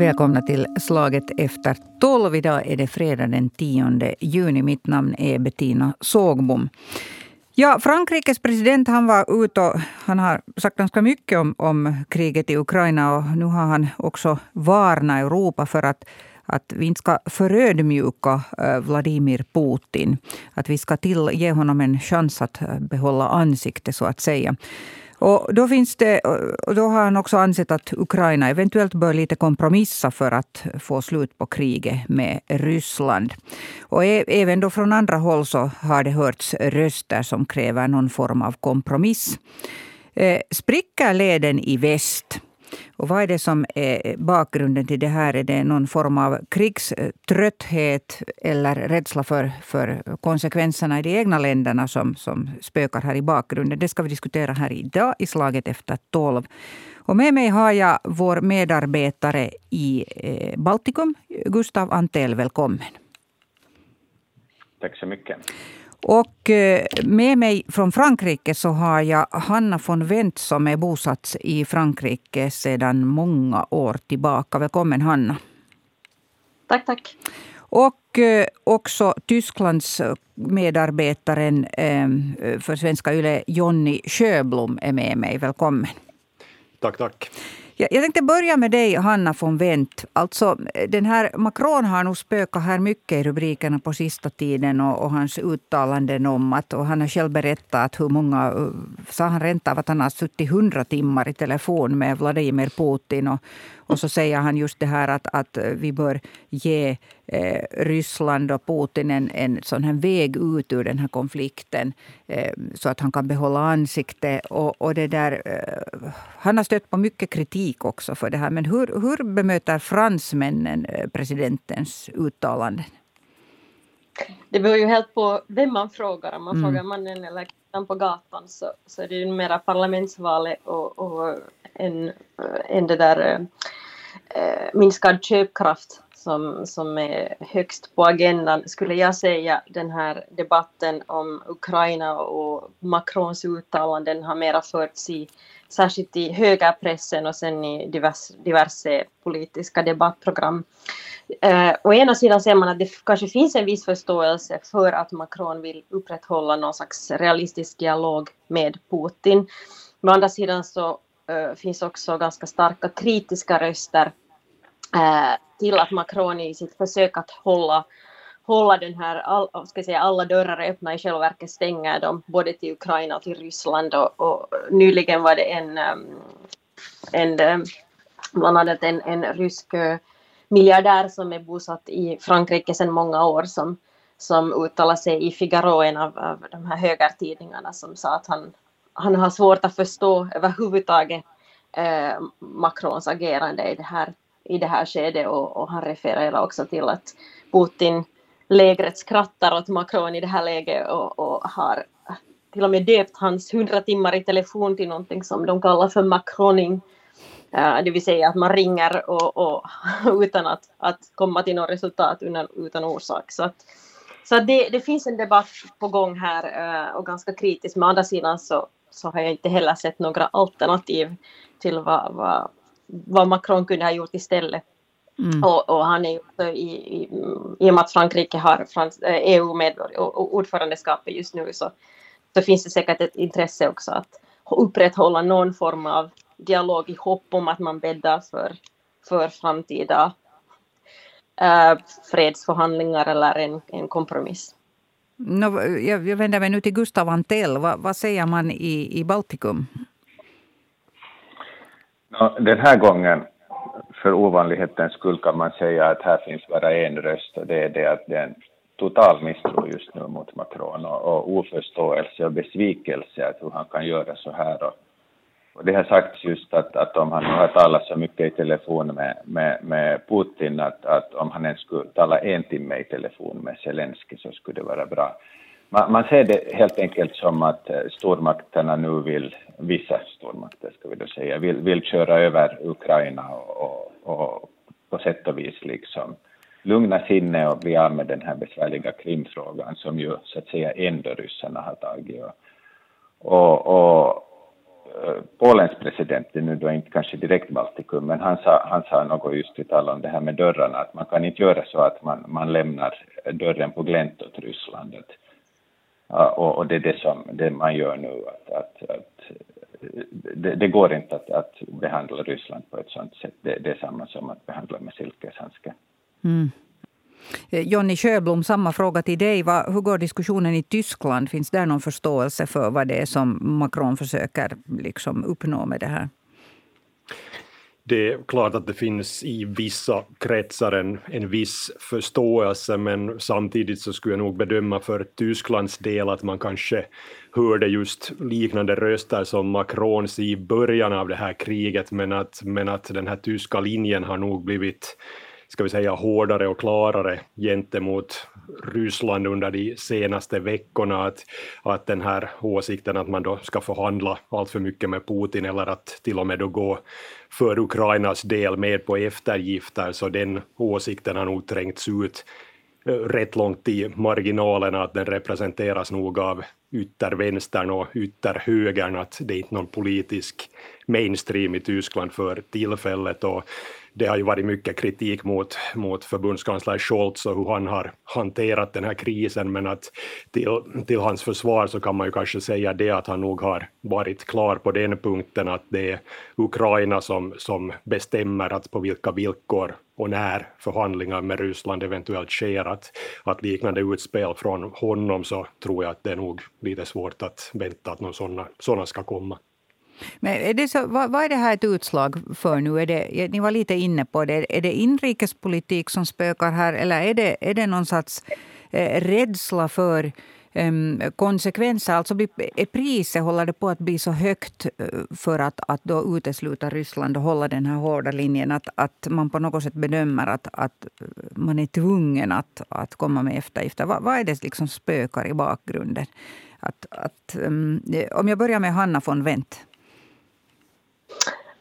Välkomna till Slaget efter tolv. Idag är det fredag den 10 juni. Mitt namn är Bettina Sågbom. Ja, Frankrikes president han var ute och han har sagt ganska mycket om, om kriget i Ukraina. och Nu har han också varnat Europa för att att vi inte ska förödmjuka eh, Vladimir Putin. Att vi ska till, ge honom en chans att eh, behålla ansiktet, så att säga. Och då, finns det, och då har han också ansett att Ukraina eventuellt bör lite kompromissa för att få slut på kriget med Ryssland. Och e-, även då från andra håll så har det hörts röster som kräver någon form av kompromiss. Eh, Spricker leden i väst? Och vad är det som är bakgrunden till det här? Är det någon form av krigströtthet eller rädsla för, för konsekvenserna i de egna länderna som, som spökar här i bakgrunden? Det ska vi diskutera här idag i Slaget efter tolv. Och med mig har jag vår medarbetare i eh, Baltikum, Gustav Antell. Välkommen. Tack så mycket. Och eh, med mig från Frankrike så har jag Hanna von Wendt som är bosatt i Frankrike sedan många år tillbaka. Välkommen Hanna. Tack, tack. Och eh, också Tysklands medarbetaren eh, för Svenska Yle, Jonny Sjöblom, är med mig. Välkommen. Tack, tack. Jag tänkte börja med dig, Hanna von Wendt. Alltså, den här Macron har nog spökat här mycket i rubrikerna på sista tiden och, och hans uttalanden om att, och han har själv berättat hur många, uh, sa han rent av att han har suttit hundra timmar i telefon med Vladimir Putin. Och, och så säger han just det här att, att vi bör ge eh, Ryssland och Putin en, en sån här väg ut ur den här konflikten eh, så att han kan behålla ansiktet. Och, och det där, eh, han har stött på mycket kritik också för det här. Men hur, hur bemöter fransmännen eh, presidentens uttalanden? Det beror ju helt på vem man frågar. Om man mm. frågar mannen eller kvinnan på gatan så, så är det ju mera parlamentsvalet och, och en, en det där eh, Eh, minskad köpkraft som, som är högst på agendan skulle jag säga den här debatten om Ukraina och Macrons uttalanden har mera förts i särskilt i högerpressen och sen i diverse, diverse politiska debattprogram. Eh, å ena sidan ser man att det kanske finns en viss förståelse för att Macron vill upprätthålla någon slags realistisk dialog med Putin. Å andra sidan så eh, finns också ganska starka kritiska röster eh, till att Macron i sitt försök att hålla hålla den här, all, ska säga, alla dörrar öppna i själva verket stänger dem både till Ukraina och till Ryssland och, och nyligen var det en, ehm, en ehm, bland annat en, en rysk eh, miljardär som är bosatt i Frankrike sedan många år som, som uttalade sig i Figaro, en av, av de här högertidningarna, som sa att han, han har svårt att förstå överhuvudtaget eh, Macrons agerande i det här, i det här skedet och, och han refererar också till att Putin lägret skrattar åt Macron i det här läget och, och har till och med döpt hans hundra timmar i telefon till någonting som de kallar för Macroning. Eh, det vill säga att man ringer och, och utan att, att komma till något resultat utan, utan orsak. Så, att, så att det, det finns en debatt på gång här eh, och ganska kritisk. Men å andra sidan så, så har jag inte heller sett några alternativ till vad, vad, vad Macron kunde ha gjort istället. Mm. Och, och, han är ju i, i, i och med att Frankrike har Frans, EU med och ordförandeskapet just nu så, så finns det säkert ett intresse också att upprätthålla någon form av dialog i hopp om att man bäddar för, för framtida äh, fredsförhandlingar eller en, en kompromiss. No, jag, jag vänder mig nu till Gustav Antell. Va, vad säger man i, i Baltikum? Den här gången för ovanlighetens skull kan man säga att här finns bara en röst och det är det att det är en total misstro just nu mot Macron och, och oförståelse och besvikelse att hur han kan göra så här. Och, och det har sagts just att, att om han nu har talat så mycket i telefon med, med, med Putin att, att om han ens skulle tala en timme i telefon med Zelensky så skulle det vara bra. Man, man ser det helt enkelt som att eh, stormakterna nu vill, vissa stormakter säga, vill, vill köra över Ukraina och, och, på sätt och vis liksom lugna sinne och bli av med den här besvärliga Krimfrågan som ju så att säga ändå ryssarna har tagit. Och, och, och eh, Polens president, nu då inte kanske direkt Baltikum, men han sa, han sa något just i tal om det här med dörrarna, att man kan inte göra så att man, man lämnar dörren på glänt åt Ryssland. Och, och, det är det som det man gör nu, att, att, att det, det, går inte att, att, behandla Ryssland på ett sånt sätt. Det, det är samma som att behandla med silkeshandske. Mm. Eh, Jonny Sjöblom, samma fråga till dig. Hur går diskussionen i Tyskland? Finns där någon förståelse för vad det är som Macron försöker liksom uppnå med det här? Det är klart att det finns i vissa kretsar en, en viss förståelse, men samtidigt så skulle jag nog bedöma för Tysklands del att man kanske hörde just liknande röster som Macrons i början av det här kriget, men att, men att den här tyska linjen har nog blivit ska vi säga, hårdare och klarare gentemot Ryssland under de senaste veckorna. Att, att den här åsikten att man då ska förhandla allt för mycket med Putin eller att till och med då gå för Ukrainas del med på eftergifter, så den åsikten har nog trängts ut eh, rätt långt i marginalerna, att den representeras nog av yttervänstern och ytterhögern, att det är inte någon politisk mainstream i Tyskland för tillfället. Och det har ju varit mycket kritik mot, mot förbundskansler Scholz och hur han har hanterat den här krisen, men att till, till hans försvar så kan man ju kanske säga det att han nog har varit klar på den punkten att det är Ukraina som, som bestämmer att på vilka villkor och när förhandlingar med Ryssland eventuellt sker, att, att liknande utspel från honom så tror jag att det är nog lite svårt att vänta att någon sådana, sådana ska komma. Men är det så, vad, vad, är det här ett utslag för nu? Är det, ni var lite inne på det. Är det inrikespolitik som spökar här eller är det, är det någon sorts eh, rädsla för Ehm, konsekvenser? Alltså är priset, håller det på att bli så högt eh, för att, att då utesluta Ryssland och hålla den här hårda linjen att, att man på något sätt bedömer att, att eh, man är tvungen att, att komma med eftergifter? Vad, vad är det liksom spökar i bakgrunden? Att, att, ehm, eh, om jag börjar med Hanna von Wendt.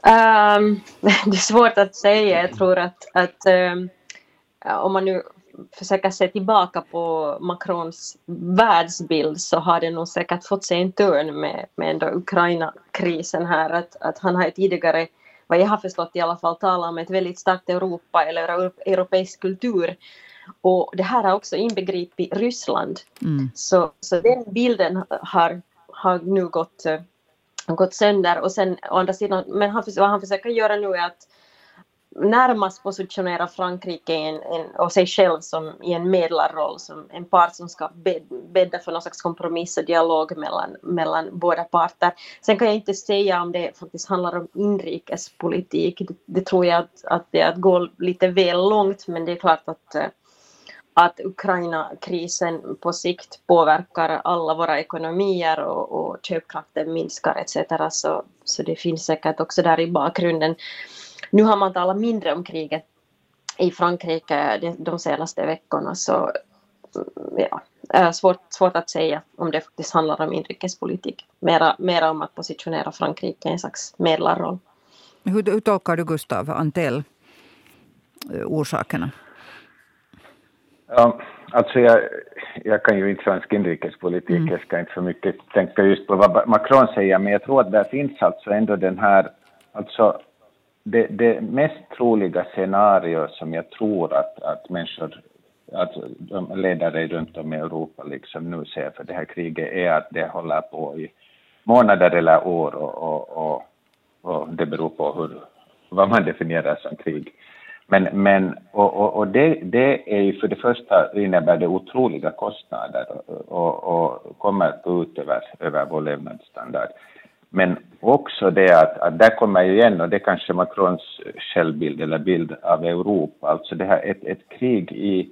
Um, det är svårt att säga. Jag tror att, att um, om man nu försöker se tillbaka på Macrons världsbild så har det nog säkert fått sig en törn med, med Ukraina-krisen här. Att, att han har tidigare, vad jag har förstått i alla fall, talat om ett väldigt starkt Europa eller europeisk kultur. Och det här har också inbegripit Ryssland. Mm. Så, så den bilden har, har nu gått gått sönder och sen å andra sidan, men han, vad han försöker göra nu är att närmast positionera Frankrike en, en, och sig själv som i en medlarroll, som en part som ska bädda för någon slags kompromiss och dialog mellan, mellan båda parter. Sen kan jag inte säga om det faktiskt handlar om inrikespolitik. Det, det tror jag att, att det är att gå lite väl långt, men det är klart att eh, att Ukraina-krisen på sikt påverkar alla våra ekonomier och, och köpkraften minskar etc. Så, så det finns säkert också där i bakgrunden. Nu har man talat mindre om kriget i Frankrike de, senaste veckorna så ja, är svårt, svårt att säga om det faktiskt handlar om inrikespolitik. Mera, mera om att positionera Frankrike i en slags medlarroll. Hur, hur tolkar du Gustav Antell eh, orsakerna? Ja, alltså jag, jag kan ju inte svensk inrikespolitik, mm. jag ska inte för mycket tänka just på vad Macron säger, men jag tror att där finns alltså ändå den här, alltså det, det mest troliga scenario som jag tror att, att människor, att de ledare runt om i Europa liksom nu ser för det här kriget är att det håller på i månader eller år och, och, och, och det beror på hur, vad man definierar som krig. Men, men och, och, och det, det, är ju för det första innebär det otroliga kostnader och, och kommer att gå ut över, över vår levnadsstandard. Men också det att, att där kommer ju igen, och det är kanske Macrons självbild eller bild av Europa, alltså det här ett, ett krig i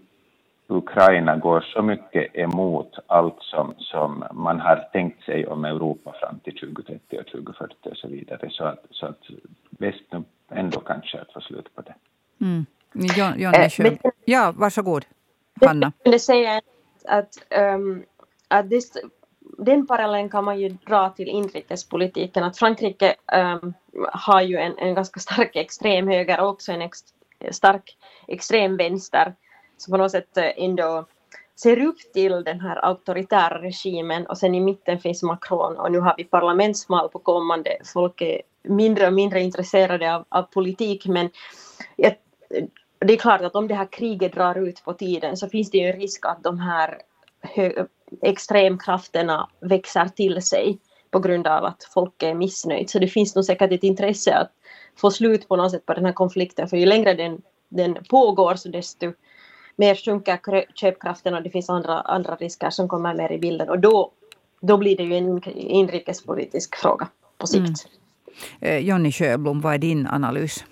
Ukraina går så mycket emot allt som, som man har tänkt sig om Europa fram till 2030 och 2040 och så vidare, så att, så att bäst nu ändå kanske att få slut på det. Mm. John, John äh, ja, varsågod, Hanna. Jag skulle säga att, um, att det, den parallellen kan man ju dra till inrikespolitiken. Att Frankrike um, har ju en, en ganska stark extremhöger och också en ex, stark extremvänster som på något sätt äh, ändå ser upp till den här auktoritära regimen och sen i mitten finns Macron och nu har vi parlamentsval på kommande. Folk är mindre och mindre intresserade av, av politik men jag, det är klart att om det här kriget drar ut på tiden så finns det ju en risk att de här extremkrafterna växer till sig på grund av att folk är missnöjda. Så det finns nog säkert ett intresse att få slut på något sätt på den här konflikten för ju längre den, den pågår så desto mer sjunker köpkraften och det finns andra, andra risker som kommer mer i bilden och då, då blir det ju en inrikespolitisk fråga på sikt. Mm. Eh, Jonny Sjöblom, vad är din analys?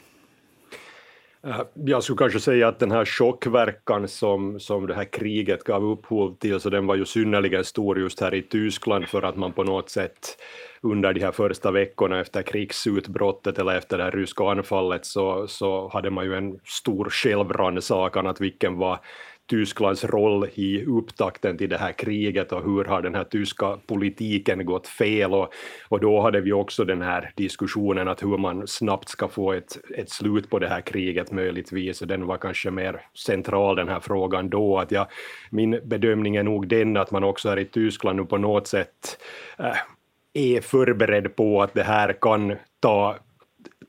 Eh, jag skulle kanske säga att den här chockverkan som, som det här kriget gav upphov till, så den var ju synnerligen stor just här i Tyskland för att man på något sätt under de här första veckorna efter krigsutbrottet eller efter det här ryska anfallet så, så hade man ju en stor självrannsakan att vilken var Tysklands roll i upptakten till det här kriget och hur har den här tyska politiken gått fel? Och, och då hade vi också den här diskussionen att hur man snabbt ska få ett, ett slut på det här kriget möjligtvis. Och den var kanske mer central den här frågan då. Att jag, min bedömning är nog den att man också här i Tyskland nu på något sätt äh, är förberedd på att det här kan ta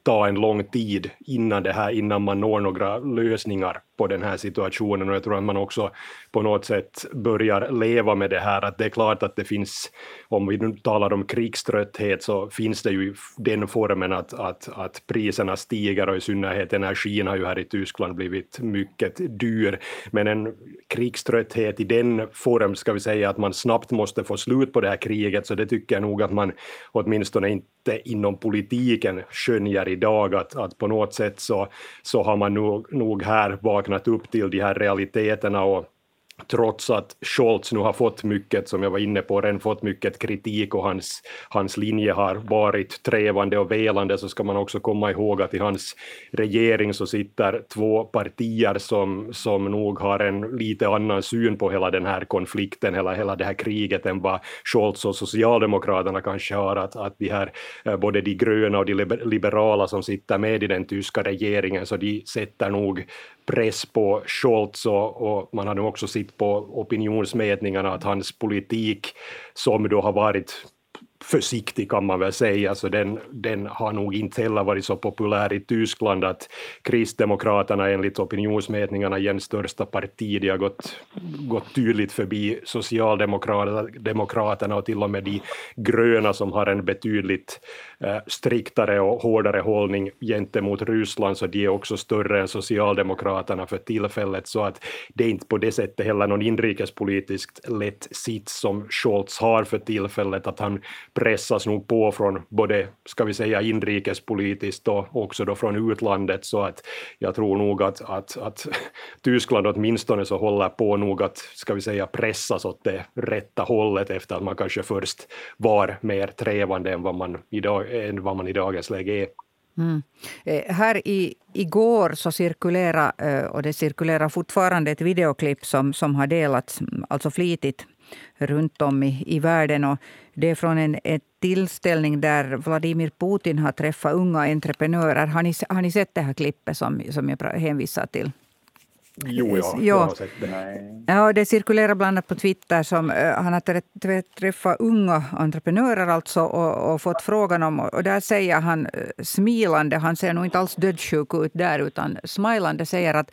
ta en lång tid innan, det här, innan man når några lösningar på den här situationen och jag tror att man också på något sätt börjar leva med det här att det är klart att det finns, om vi nu talar om krigströtthet så finns det ju den formen att, att, att priserna stiger och i synnerhet energin har ju här i Tyskland blivit mycket dyr. Men en krigströtthet i den form ska vi säga att man snabbt måste få slut på det här kriget så det tycker jag nog att man åtminstone inte inom politiken skönjer idag att, att på något sätt så, så har man nog, nog här vaknat upp till de här realiteterna och trots att Scholz nu har fått mycket, som jag var inne på, redan fått mycket kritik och hans, hans linje har varit trevande och velande, så ska man också komma ihåg att i hans regering så sitter två partier som, som nog har en lite annan syn på hela den här konflikten, hela, hela det här kriget än vad Scholz och Socialdemokraterna kanske har, att, att de här, eh, både de gröna och de liberala som sitter med i den tyska regeringen, så de sätter nog press på Scholz och, och man har nu också sett på opinionsmätningarna att hans politik som då har varit försiktig kan man väl säga, så den, den har nog inte heller varit så populär i Tyskland att Kristdemokraterna enligt opinionsmätningarna igen största parti, de har gått, gått tydligt förbi Socialdemokraterna och till och med de gröna som har en betydligt eh, striktare och hårdare hållning gentemot Ryssland, så de är också större än Socialdemokraterna för tillfället, så att det är inte på det sättet heller någon inrikespolitiskt lätt sits som Scholz har för tillfället, att han pressas nog på från både, ska vi säga inrikespolitiskt och också då från utlandet, så att jag tror nog att, att, att Tyskland åtminstone så håller på nog att, ska vi säga, pressas åt det rätta hållet efter att man kanske först var mer trevande än vad man, idag, än vad man i dagens läge är. Mm. Eh, här i, igår så cirkulerade, eh, och det cirkulerar fortfarande, ett videoklipp som, som har delats alltså flitigt runt om i, i världen. Och det är från en, en tillställning där Vladimir Putin har träffat unga entreprenörer. Har ni, har ni sett det här klippet som, som jag hänvisar till? Jo, ja, jag har sett det. Ja, det cirkulerar bland annat på Twitter. Som, uh, han har träffat unga entreprenörer alltså och, och, fått frågan om... Och där säger han uh, smilande, han ser nog inte alls dödssjuk ut där, utan smilande säger att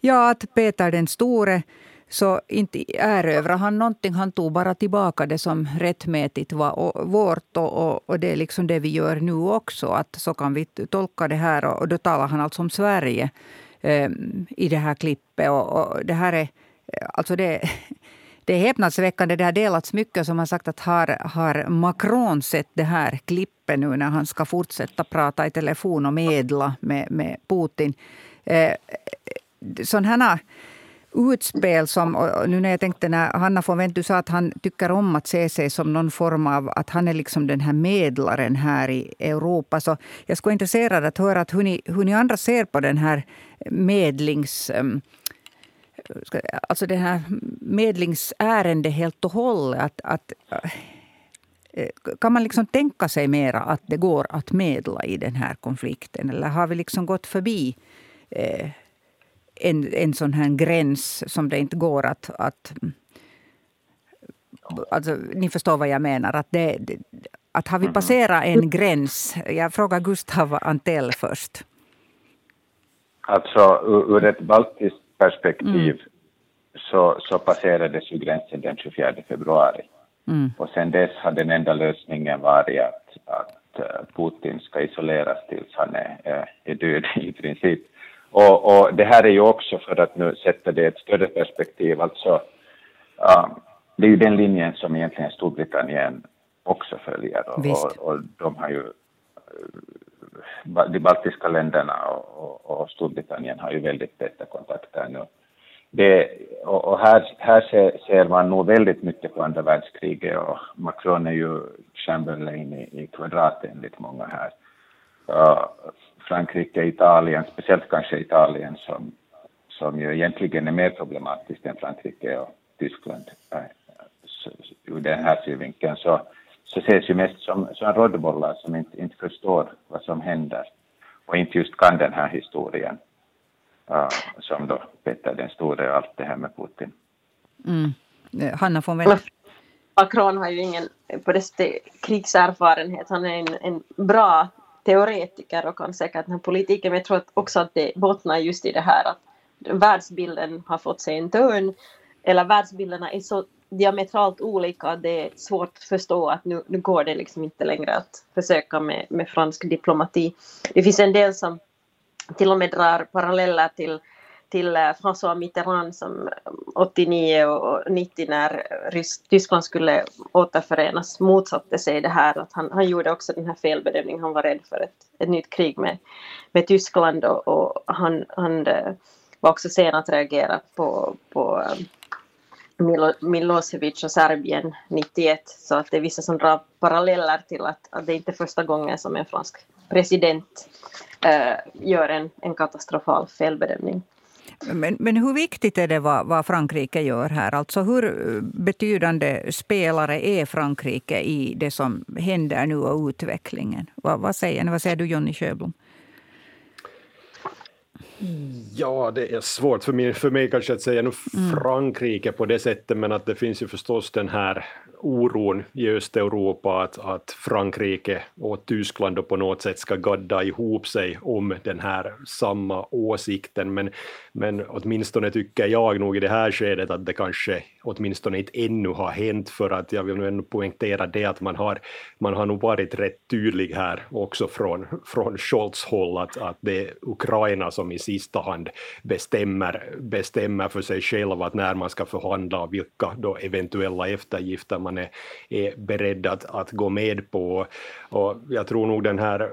ja, att Peter den store så inte erövrade han någonting. Han tog bara tillbaka det som rättmätigt var vårt. Och, och, och, det är liksom det vi gör nu också. Att så kan vi tolka det här. Och, och då talar han alltså om Sverige eh, i det här klippet. Och, och, det här är... Alltså det, det är häpnadsväckande. Det har delats mycket som har sagt att har, har Macron sett det här klippet nu när han ska fortsätta prata i telefon och medla med, med Putin. Eh, sådana här utspel som, nu när jag tänkte när Hanna von Wendt, du sa att han tycker om att se sig som någon form av, att han är liksom den här medlaren här i Europa. Så jag skulle vara intresserad att höra att hur, ni, hur ni andra ser på den här medlings... Ehm, alltså det här medlingsärende helt och hållet. Att, att, eh, kan man liksom tänka sig mera att det går att medla i den här konflikten? Eller har vi liksom gått förbi eh, en, en sån här gräns som det inte går att... att alltså, ni förstår vad jag menar. Att, det, att har vi mm. passerat en gräns... Jag frågar Gustav Antell först. Alltså ur ett baltiskt perspektiv mm. så, så passerades ju gränsen den 24 februari. Mm. Och sen dess har den enda lösningen varit att, att eh, Putin ska isoleras tills han är, är död i princip. Och, och, det här är ju också, för att nu sätta det i ett större perspektiv, alltså um, det är ju den linjen som egentligen Storbritannien också följer. Och, och, och de har ju de baltiska länderna och, och, Storbritannien har ju väldigt täta kontakter nu. Det, och, och här, här ser, ser, man nog väldigt mycket på andra världskriget och Macron är ju Chamberlain i, i kvadrat enligt många här. Uh, Frankrike, Italien, speciellt kanske Italien som, som ju egentligen är mer problematiskt än Frankrike och Tyskland uh, ur den här synvinkeln. Så, så ses ju mest som, som rådbollar som inte, inte förstår vad som händer och inte just kan den här historien uh, som då Peter den store och allt det här med Putin. Mm. Hanna von Wendt. Macron har ju ingen på det sättet krigserfarenhet. Han är en, en bra teoretiker och kan säkert den här politiken, men jag tror också att det bottnar just i det här att världsbilden har fått sig en törn, eller världsbilderna är så diametralt olika. att Det är svårt att förstå att nu, nu går det liksom inte längre att försöka med, med fransk diplomati. Det finns en del som till och med drar paralleller till, till eh, François Mitterrand som eh, 89 och 90 när Tyskland skulle återförenas motsatte sig det här. Att han, han gjorde också den här felbedömningen. Han var rädd för ett, ett nytt krig med, med Tyskland och, och han, han eh, var också sen att reagera på, på Milo, Milosevic och Serbien 91 så att det är vissa som drar paralleller till att, att det inte är första gången som en fransk president äh, gör en, en katastrofal felbedömning. Men, men hur viktigt är det vad, vad, Frankrike gör här? Alltså hur betydande spelare är Frankrike i det som händer nu och utvecklingen? Vad, vad säger ni? Vad säger du Jonny Sjöblom? Ja, det är svårt för mig, för mig kanske att säga nu mm. Frankrike på det sättet, men att det finns ju förstås den här oron i Östeuropa att, att Frankrike och Tyskland då på något sätt ska gadda ihop sig om den här samma åsikten. Men, men åtminstone tycker jag nog i det här skedet att det kanske åtminstone inte ännu har hänt för att jag vill nu ändå poängtera det att man har, man har nog varit rätt tydlig här också från, från Scholz håll att, att det är Ukraina som i sista hand bestämmer, bestämmer för sig själv att när man ska förhandla och vilka då eventuella eftergifter man är, är beredd att, att gå med på. Och jag tror nog den här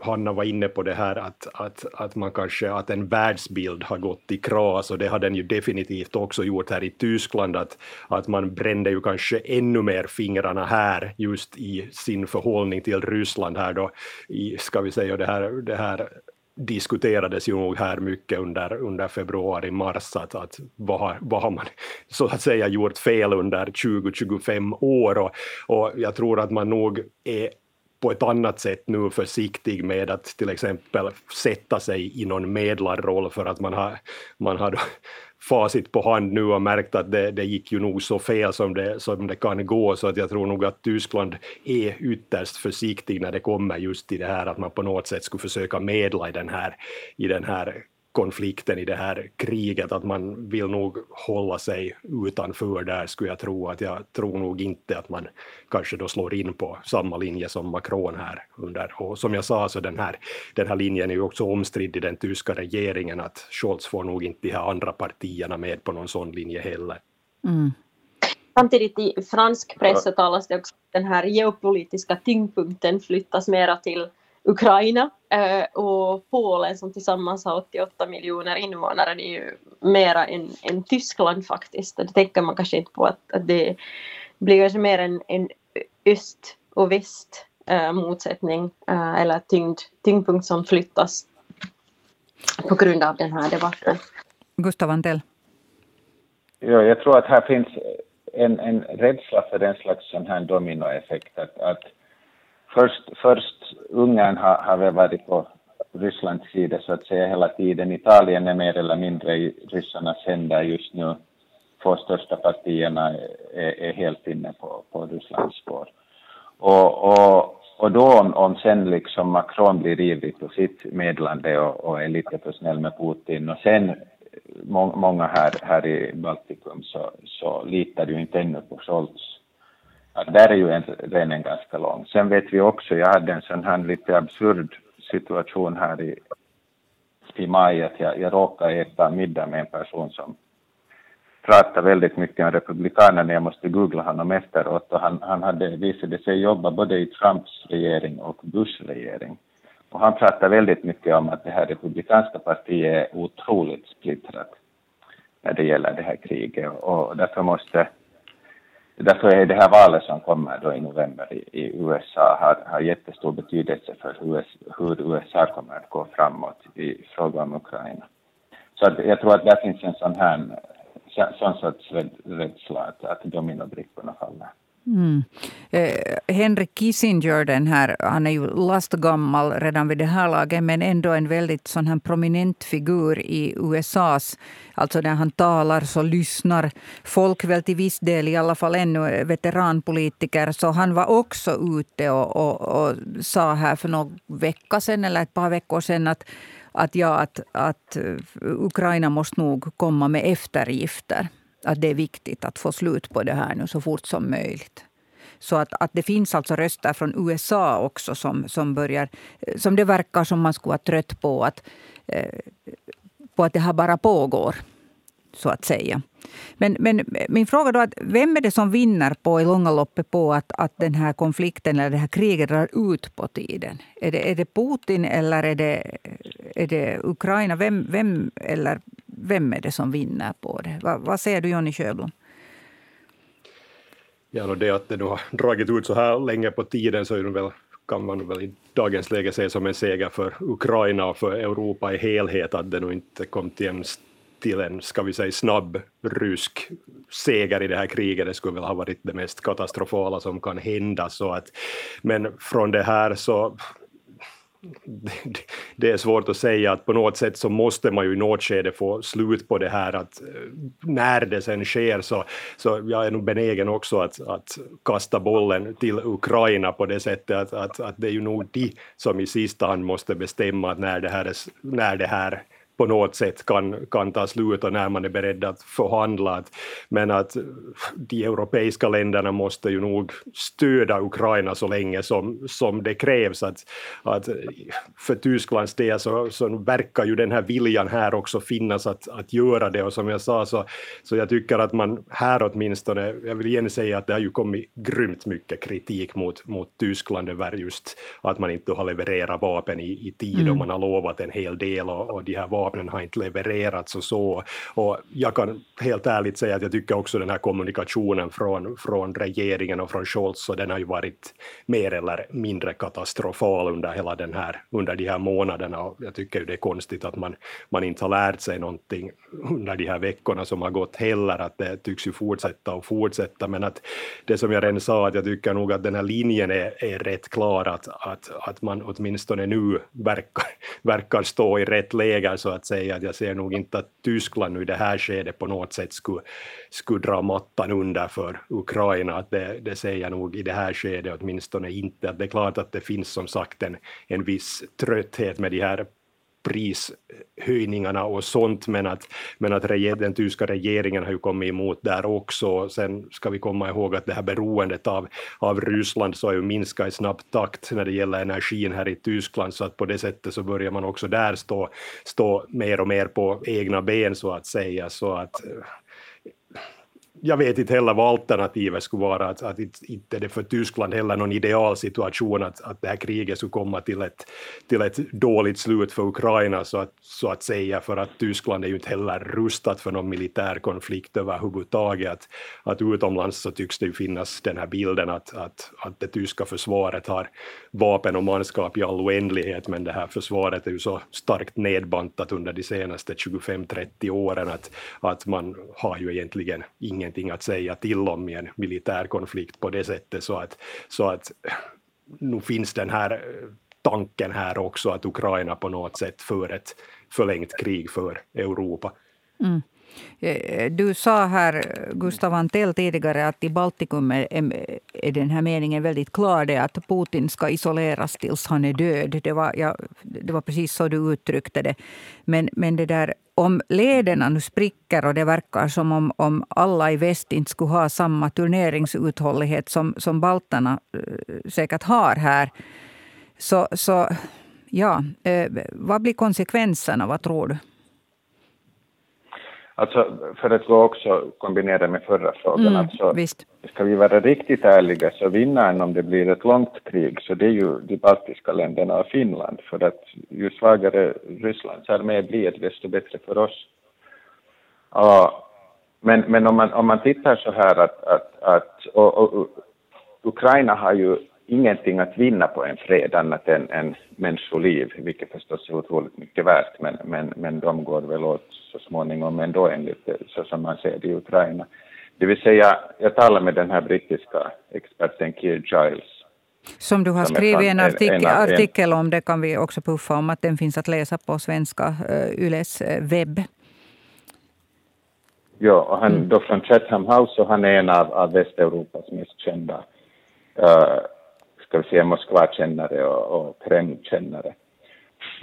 Hanna var inne på det här att, att, att man kanske, att en världsbild har gått i kras och det har den ju definitivt också gjort här i Tyskland att, att man brände ju kanske ännu mer fingrarna här just i sin förhållning till Ryssland här då i, ska vi säga det här, det här diskuterades ju nog här mycket under, under februari, mars, att, att vad, har, vad har man så att säga gjort fel under 20-25 år? Och, och jag tror att man nog är på ett annat sätt nu försiktig med att till exempel sätta sig i någon medlarroll för att man har, man har facit på hand nu och märkt att det, det gick ju nog så fel som det, som det kan gå, så att jag tror nog att Tyskland är ytterst försiktig när det kommer just till det här att man på något sätt skulle försöka medla i den här, i den här konflikten i det här kriget, att man vill nog hålla sig utanför där skulle jag tro. Att jag tror nog inte att man kanske då slår in på samma linje som Macron här under. Och som jag sa så den här, den här linjen är ju också omstridd i den tyska regeringen att Scholz får nog inte de här andra partierna med på någon sån linje heller. Mm. Samtidigt i fransk press så talas det också att den här geopolitiska tyngdpunkten flyttas mera till Ukraina eh, och Polen som tillsammans har 88 miljoner invånare, det är ju mera än, än Tyskland faktiskt. Det tänker man kanske inte på att, att det blir kanske mer en, en öst och väst äh, motsättning äh, eller tyngd, tyngdpunkt som flyttas på grund av den här debatten. Gustav Antell. Ja, jag tror att här finns en, en rädsla för en slags sån här dominoeffekt. Att, att först, först Ungern har, har väl varit på Rysslands sida så att säga hela tiden. Italien är mer eller mindre i ryssarnas händer just nu. Två största partierna är, är helt inne på, på Rysslands spår. Och, och, och då om, om sen liksom Macron blir ivrig på sitt medlande och, och är lite för snäll med Putin och sen må, många här, här i Baltikum så, så litar ju inte ännu på Scholz. Att där är ju en, renen ganska lång. Sen vet vi också, jag hade en sån här lite absurd situation här i, i maj, att jag, jag råkade äta middag med en person som pratade väldigt mycket om republikanerna. Jag måste googla honom efteråt och han, han hade visade sig jobba både i Trumps regering och Bushs regering. Och han pratade väldigt mycket om att det här republikanska partiet är otroligt splittrat när det gäller det här kriget och därför måste Därför är det här valet som kommer då i november i, i USA har, har jättestor betydelse för hur, hur USA kommer att gå framåt i fråga om Ukraina. Så att jag tror att där finns en sån här sån sorts rädsla att, att dominobrickorna faller. Mm. Eh, Henry Kissinger, den här, han är ju lastgammal redan vid det här laget men ändå en väldigt sån här prominent figur i USAs... Alltså när han talar så lyssnar folk väl till viss del, i alla fall ännu veteranpolitiker. Så han var också ute och, och, och sa här för någon vecka sedan eller ett par veckor sedan att att, ja, att, att Ukraina måste nog komma med eftergifter att det är viktigt att få slut på det här nu så fort som möjligt. Så att, att det finns alltså röster från USA också som, som börjar... Eh, som det verkar som man skulle vara trött på att, eh, på att det här bara pågår så att säga. Men, men min fråga då, att vem är det som vinner på i långa loppet på att, att den här konflikten eller det här kriget drar ut på tiden? Är det, är det Putin eller är det, är det Ukraina? Vem, vem, eller vem är det som vinner på det? Va, vad säger du Jonny Sjöblom? Ja, det att det nu har dragit ut så här länge på tiden så är det väl kan man väl i dagens läge se som en seger för Ukraina och för Europa i helhet att det nu inte kom till en till en, ska vi säga, snabb rysk seger i det här kriget. Det skulle väl ha varit det mest katastrofala som kan hända. Så att, men från det här så det är svårt att säga att på något sätt så måste man ju i något skede få slut på det här att eh, när det sen sker så, så jag är nog benägen också att, att kasta bollen till Ukraina på det sättet att, att, att det är ju nog de som i sista hand måste bestämma att när det här, är, när det här på något sätt kan, kan ta slut och när man är beredd att förhandla. Men att de europeiska länderna måste ju nog stödja Ukraina så länge som, som det krävs. Att, att för Tysklands del så, så verkar ju den här viljan här också finnas att, att göra det och som jag sa så, så jag tycker att man här åtminstone, jag vill igen säga att det har ju kommit grymt mycket kritik mot, mot Tyskland över just att man inte har levererat vapen i, i tid mm. och man har lovat en hel del och, och de här vapnen vapnen har inte levererats och så. Och jag kan helt ärligt säga att jag tycker också den här kommunikationen från, från regeringen och från Scholz, så den har ju varit mer eller mindre katastrofal under hela den här, under de här månaderna. Och jag tycker ju det är konstigt att man, man inte har lärt sig någonting under de här veckorna som har gått heller, att det tycks ju fortsätta och fortsätta. Men att det som jag redan sa, att jag tycker nog att den här linjen är, är rätt klar, att, att, att man åtminstone nu verkar, verkar stå i rätt läger så att att säga att jag ser nog inte att Tyskland nu i det här skedet på något sätt skulle, skulle dra mattan under för Ukraina. Att det, det ser jag nog i det här skedet åtminstone inte. Att det är klart att det finns som sagt en, en viss trötthet med de här prishöjningarna och sånt, men att, men att den tyska regeringen har ju kommit emot där också. Sen ska vi komma ihåg att det här beroendet av, av Ryssland så har ju minskat i snabb takt när det gäller energin här i Tyskland, så att på det sättet så börjar man också där stå, stå mer och mer på egna ben så att säga. Så att jag vet inte heller vad alternativet skulle vara, att, att inte det för Tyskland heller någon ideal situation att, att det här kriget skulle komma till ett, till ett dåligt slut för Ukraina så att, så att säga, för att Tyskland är ju inte heller rustat för någon militär konflikt överhuvudtaget. Att, att utomlands så tycks det ju finnas den här bilden att, att, att det tyska försvaret har vapen och manskap i all oändlighet, men det här försvaret är ju så starkt nedbantat under de senaste 25-30 åren att, att man har ju egentligen ingen ingenting att säga till om i en militär konflikt på det sättet så att, så att nu finns den här eh, tanken här också, att Ukraina på något sätt för ett förlängt krig för Europa. Mm. Eh, du sa här, Gustav Antell, tidigare att i Baltikum är, är den här meningen väldigt klar. Det att Putin ska isoleras tills han är död. Det var, ja, det var precis så du uttryckte det. Men, men det där, om lederna nu spricker och det verkar som om, om alla i väst inte skulle ha samma turneringsuthållighet som, som balterna eh, säkert har här. Så, så ja, eh, vad blir konsekvenserna? Vad tror du? Alltså, för att gå också kombinera med förra frågan, mm, alltså, visst. ska vi vara riktigt ärliga så vinnaren om det blir ett långt krig så det är ju de baltiska länderna och Finland för att ju svagare Rysslands armé blir desto bättre för oss. Uh, men men om, man, om man tittar så här att, att, att och, och, Ukraina har ju ingenting att vinna på en fred annat än, än människoliv, vilket förstås är otroligt mycket värt, men, men, men de går väl åt så småningom ändå enligt så som man ser det i Ukraina. Det vill säga, jag talade med den här brittiska experten Keir Giles. Som du har som skrivit en artikel, en, en, artikel om, det kan vi också puffa om, att den finns att läsa på svenska uh, Yles uh, webb. Ja, och han mm. då från Chatham House och han är en av, av Västeuropas mest kända uh, ska vi säga Moskvakännare och, och Kremlkännare.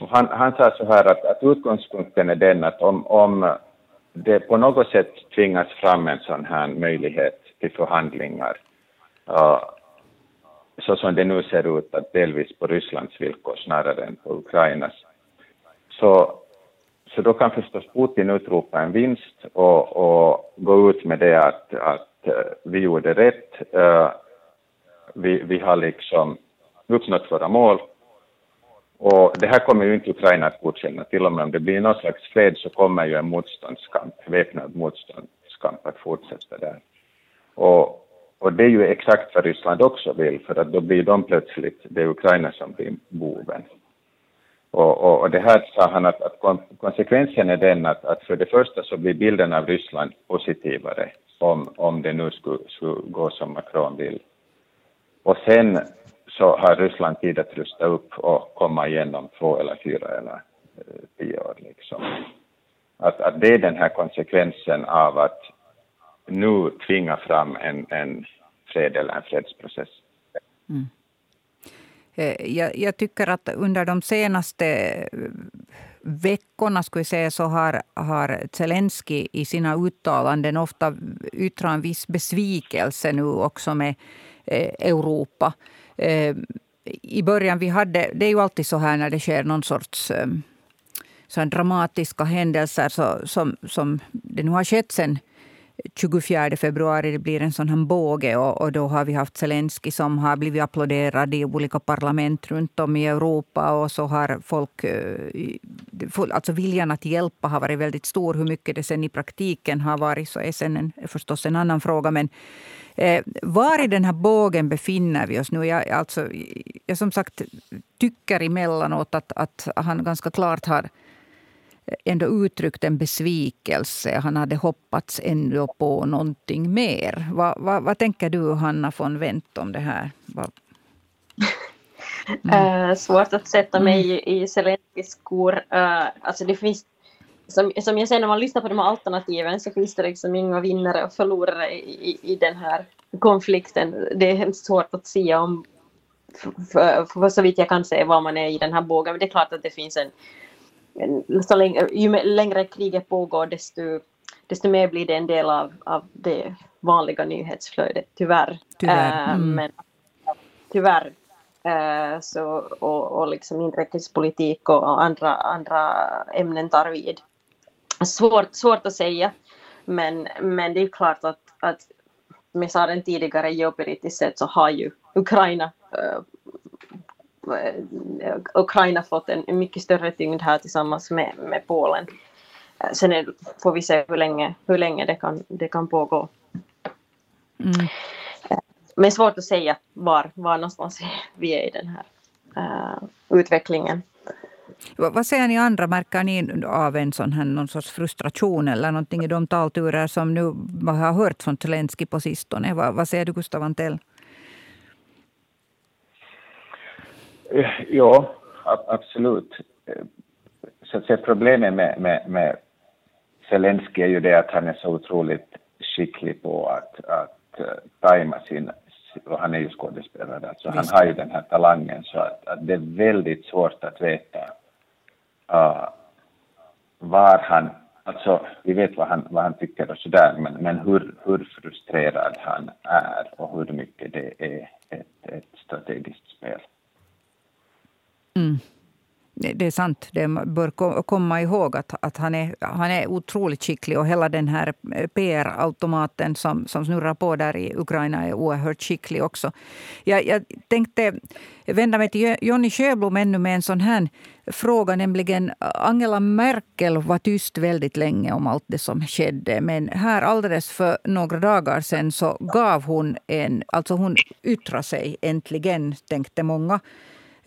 Och Han, han sa så här att, att utgångspunkten är den att om, om det på något sätt tvingas fram en sån här möjlighet till förhandlingar, uh, så som det nu ser ut, att delvis på Rysslands villkor snarare än på Ukrainas, så, så då kan förstås Putin utropa en vinst och, och gå ut med det att, att eh, vi gjorde rätt, uh, vi, vi har liksom uppnått våra mål. Och det här kommer ju inte Ukraina att godkänna. Till och med om det blir någon slags fred så kommer ju en motståndskamp, väpnad motståndskamp att fortsätta där. Och, och det är ju exakt vad Ryssland också vill, för att då blir de plötsligt, det är Ukraina som blir boven. Och, och, och det här sa han att, att konsekvensen är den att, att för det första så blir bilden av Ryssland positivare om, om det nu skulle, skulle gå som Macron vill. Och sen så har Ryssland tid att rusta upp och komma igenom två eller fyra eller eh, tio år. Liksom. Att, att det är den här konsekvensen av att nu tvinga fram en, en fred eller en fredsprocess. Mm. Eh, jag, jag, tycker att under de senaste eh, veckorna skulle jag säga, så har, har Zelensky i sina uttalanden ofta yttrat en viss besvikelse nu också med Eh, Europa. Eh, I början vi hade, det är ju alltid så här när det sker någon sorts eh, så dramatiska händelser så, som, som det nu har skett sen 24 februari det blir en sån här båge och, och, då har vi haft Zelensky som har blivit applåderad i olika parlament runt om i Europa och så har folk... Eh, alltså viljan att hjälpa har varit väldigt stor. Hur mycket det sen i praktiken har varit så är sen en, förstås en annan fråga. Men Eh, var i den här bågen befinner vi oss nu? Jag, alltså, jag som sagt tycker emellanåt att, att han ganska klart har ändå uttryckt en besvikelse. Han hade hoppats ändå på någonting mer. Vad, vad, vad tänker du, Hanna von Wendt, om det här? Mm. Uh, svårt att sätta mig mm. i, Zelenskis skor. Uh, alltså det finns, som, som jag säger, när man lyssnar på de här alternativen så finns det liksom inga vinnare och förlorare i, i, i den här konflikten. Det är hemskt svårt att säga om, för, för, så vitt jag kan se, var man är i den här bågen. Men det är klart att det finns en så länge, ju längre kriget pågår desto, desto mer blir det en del av, av det vanliga nyhetsflödet, tyvärr. Tyvärr. Mm. men tyvärr Uh, så, och, och liksom inrikespolitik och andra, andra ämnen tar vid. Svårt, svårt att säga, men, men det är klart att, att som jag sa den tidigare, geopolitiskt sett så har ju Ukraina uh, Ukraina fått en, mycket större tyngd här tillsammans med, med Polen. Uh, sen är, får vi se hur länge, hur länge det, kan, det kan pågå. Mm. Uh, men svårt att säga var, var någonstans vi är i den här utvecklingen. Vad säger ni andra? Märker ni av en sån här, någon sorts frustration eller någonting i de talturer som nu har hört från Zelensky på sistone? Vad, vad säger du, Gustav Antell? Ja, absolut. Så att säga, problemet med, med, med Zelensky är ju det att han är så otroligt skicklig på att, att uh, tajma sin, och han är ju skådespelare, alltså han har ju den här talangen så att, att det är väldigt svårt att veta uh, var han, alltså vi vet vad han, vad han tycker och sådär, men, men hur, hur frustrerad han är och hur mycket det är ett, ett strategiskt spel. Mm. Det är sant. Det bör komma ihåg att, att han, är, han är otroligt skicklig. Och hela den här eh, PR-automaten som, som snurrar på där i Ukraina är oerhört skicklig också. Jag, jag tänkte vända mig till Jonny Sjöblom ännu med en sån här fråga. Nämligen eh, Angela Merkel var tyst väldigt länge om allt det som skedde. Men här alldeles för några dagar sedan så gav hon en... Alltså hon yttrade sig äntligen, tänkte många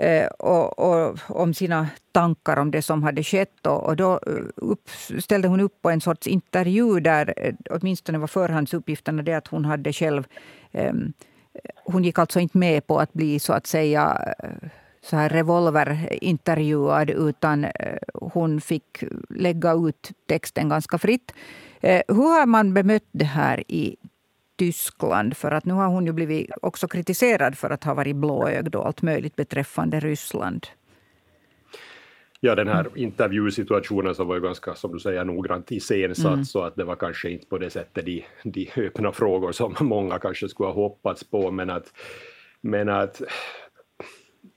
Eh, och, och, om sina tankar om det som hade skett. Och, och då eh, upp, ställde hon upp på en sorts intervju där eh, åtminstone var förhandsuppgifterna det att hon hade själv... Um, hon gick alltså inte med på att bli så att säga så här revolverintervjuad utan hon fick lägga ut texten ganska fritt. Hur har man bemött det här i Tyskland. För att nu har hon ju blivit också kritiserad för att ha varit blåögd och allt möjligt beträffande Ryssland. Ja, den här intervjusituationen så var ju ganska, som du säger, noggrant iscensatt, mm. så att det var kanske inte på det sättet de, de öppna frågor som många kanske skulle ha hoppats på, men att, men att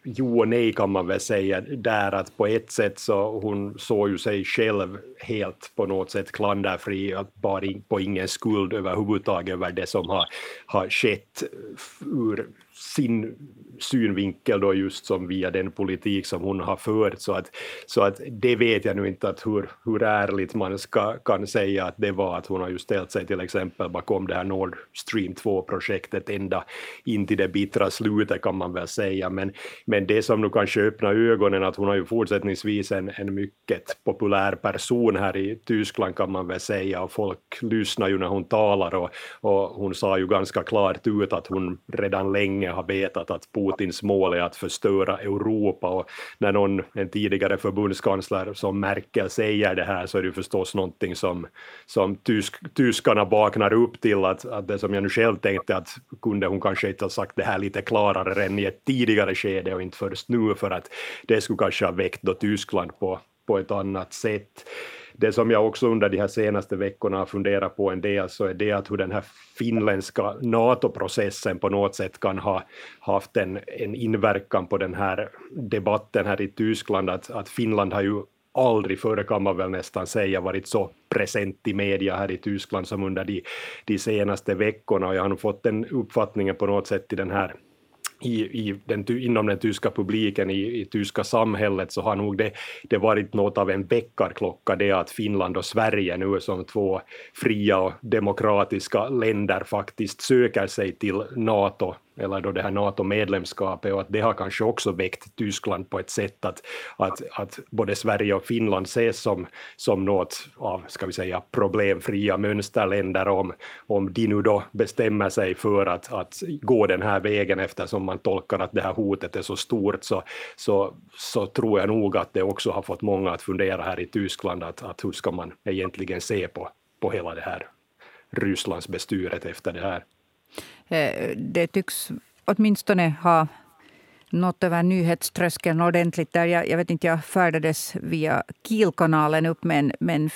jo och nej kan man väl säga. Där att på ett sätt så hon såg ju sig själv helt på något sätt klanderfri, och bara på ingen skuld överhuvudtaget över det som har, har skett eh, ur sin synvinkel då just som via den politik som hon har fört. Så att, så att det vet jag nu inte att hur, hur ärligt man ska, kan säga att det var att hon har ju ställt sig till exempel bakom det här Nord Stream 2-projektet ända in till det bittra slutet kan man väl säga. Men, men det som nu kanske öppnar ögonen att hon har ju fortsättningsvis en, en mycket populär person här i Tyskland kan man väl säga och folk lyssnar ju när hon talar och, och hon sa ju ganska klart ut att hon redan länge har vetat att Putins mål är att förstöra Europa. Och när någon, en tidigare förbundskansler som Merkel säger det här så är det förstås någonting som, som tysk, tyskarna vaknar upp till att, att det som jag nu själv tänkte att kunde hon kanske inte ha sagt det här lite klarare än i ett tidigare skede och inte först nu för att det skulle kanske ha väckt då Tyskland på, på ett annat sätt det som jag också under de här senaste veckorna har funderat på en del så är det att hur den här finländska NATO-processen på något sätt kan ha haft en, en inverkan på den här debatten här i Tyskland, att, att Finland har ju aldrig före kan man väl nästan säga varit så present i media här i Tyskland som under de, de senaste veckorna. Och jag har nog fått den uppfattningen på något sätt i den här i, i den, inom den tyska publiken, i, i tyska samhället, så har nog det, det varit något av en väckarklocka det att Finland och Sverige nu som två fria och demokratiska länder faktiskt söker sig till NATO eller då det här NATO-medlemskapet och att det har kanske också väckt Tyskland på ett sätt att, att, att både Sverige och Finland ses som, som något av, ska vi säga, problemfria mönsterländer om, om de nu då bestämmer sig för att, att gå den här vägen eftersom man tolkar att det här hotet är så stort så, så, så tror jag nog att det också har fått många att fundera här i Tyskland att, att hur ska man egentligen se på, på hela det här Rysslands bestyret efter det här. Eh, det tycks åtminstone ha nått över nyhetströskeln ordentligt. Där jag, jag vet inte, jag färdades via Kielkanalen upp med en, med en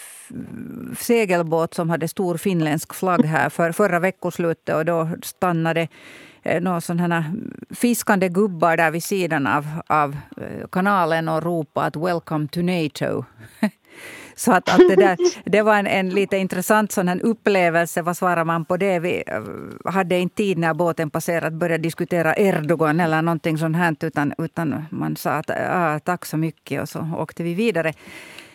segelbåt som hade stor finländsk flagg här för förra veckoslutet. Och då stannade eh, några sådana fiskande gubbar där vid sidan av, av eh, kanalen och ropade att ”Welcome to NATO”. Så att, att det, där, det var en, en lite intressant sån här upplevelse. Vad svarar man på det? Vi eh, hade inte tid när båten passerat börja diskutera Erdogan eller någonting sånt här. Utan, utan man sa att ah, tack så mycket och så åkte vi vidare.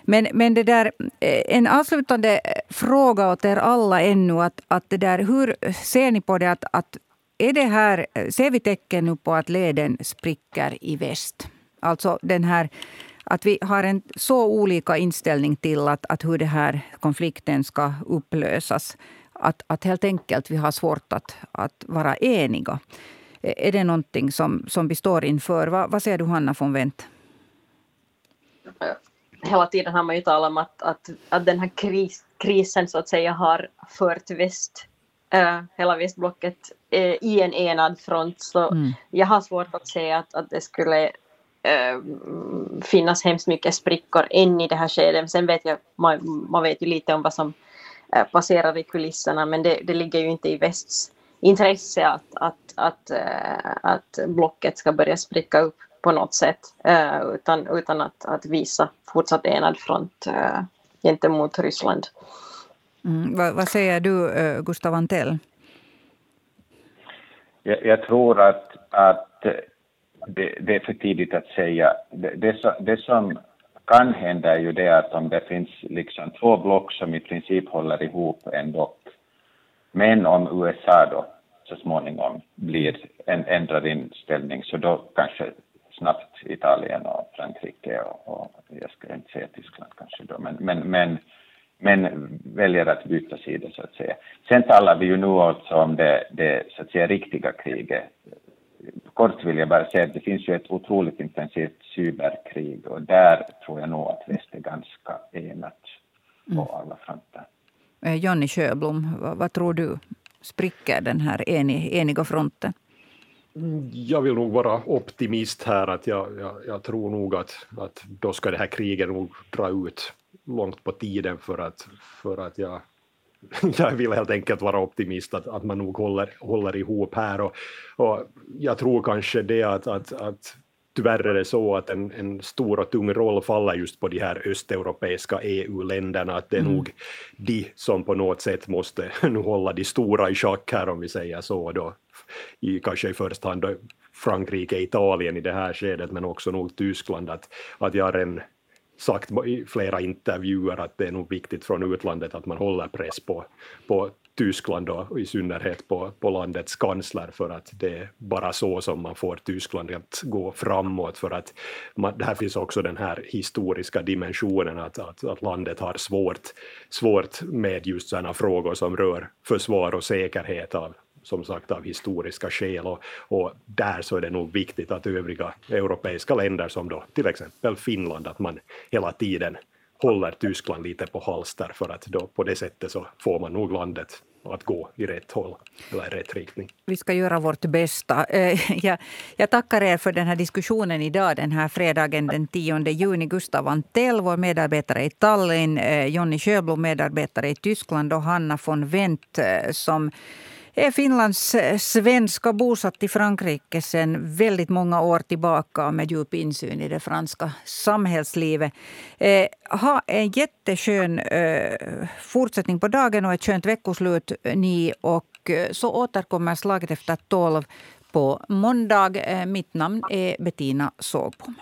Men, men det där, eh, en avslutande eh, fråga åt er alla ännu. Att, att det där, hur ser ni på det? Att, att är det här, ser vi tecken nu på att leden spricker i väst? Alltså den här att vi har en så olika inställning till att, att hur den här konflikten ska upplösas. Att, att helt enkelt vi har svårt att, att vara eniga. Är det någonting som, som vi står inför? Va, vad säger du Hanna von Wendt? Hela tiden har man ju talat om att, att, att den här kris, krisen så att säga har fört väst, äh, hela västblocket äh, i en enad front. Så mm. jag har svårt att säga att, att det skulle äh, finnas hemskt mycket sprickor än i det här skedet. Sen vet jag, man, man vet ju lite om vad som äh, passerar i kulisserna, men det, det ligger ju inte i västs intresse att, att, att, äh, att blocket ska börja spricka upp på något sätt, äh, utan, utan att, att visa fortsatt enad front gentemot Ryssland. Mm, vad, vad, säger du, Gustav Antell? Jag, jag tror att, att det, det, är för tidigt att säga. Det, det, det, som kan hända är ju det att om det finns liksom två block som i princip håller ihop ändå, men om USA då så småningom blir en ändrad inställning så då kanske snabbt Italien och Frankrike och, och jag ska inte säga Tyskland kanske då, men, men, men, men väljer att byta sida så att säga. Sen talar vi ju nu också om det, det så att säga riktiga kriget kort vill jag bara säga att det finns ju ett otroligt intensivt cyberkrig och där tror jag nog att väst är ganska enat på mm. alla fronter. Eh, Jonny Sjöblom, vad, vad, tror du? Spricker den här enig, eniga fronten? Mm, jag vill nog vara optimist här. att Jag, jag, jag, tror nog att, att då ska det här kriget nog dra ut långt på tiden för att, för att jag jag vill helt enkelt vara optimist att, att man nog håller, håller ihop här och, och jag tror kanske det att, att, att tyvärr är det så att en, en, stor och tung roll faller just på de här östeuropeiska EU-länderna, att det är mm. nog de som på något sätt måste nu hålla de stora i schack här om vi säger så då, i, kanske i första hand Frankrike, Italien i det här skedet, men också nog Tyskland, att, att jag har en sagt i flera intervjuer att det är nog viktigt från utlandet att man håller press på, på Tyskland och i synnerhet på, på landets kansler för att det är bara så som man får Tyskland att gå framåt. För att man, här finns också den här historiska dimensionen att, att, att landet har svårt, svårt med just sådana frågor som rör försvar och säkerhet av, som sagt av historiska skäl och, och, där så är det nog viktigt att övriga europeiska länder som då till exempel Finland att man hela tiden håller Tyskland lite på halster för att då på det sättet så får man nog landet att gå i rätt håll eller rätt riktning. Vi ska göra vårt bästa. Eh, jag, jag tackar er för den här diskussionen idag, den här fredagen den 10 juni. Gustav Antell, vår medarbetare i Tallinn, eh, Jonny Sjöblom, medarbetare i Tyskland och Hanna von Wendt eh, som är Finlands eh, svenska bosatt i Frankrike sedan väldigt många år tillbaka med djup insyn i det franska samhällslivet. Eh, ha en jätteskön eh, fortsättning på dagen och ett skönt veckoslut ni. Och eh, så återkommer Slaget efter tolv på måndag. Eh, mitt namn är Bettina Sågbom.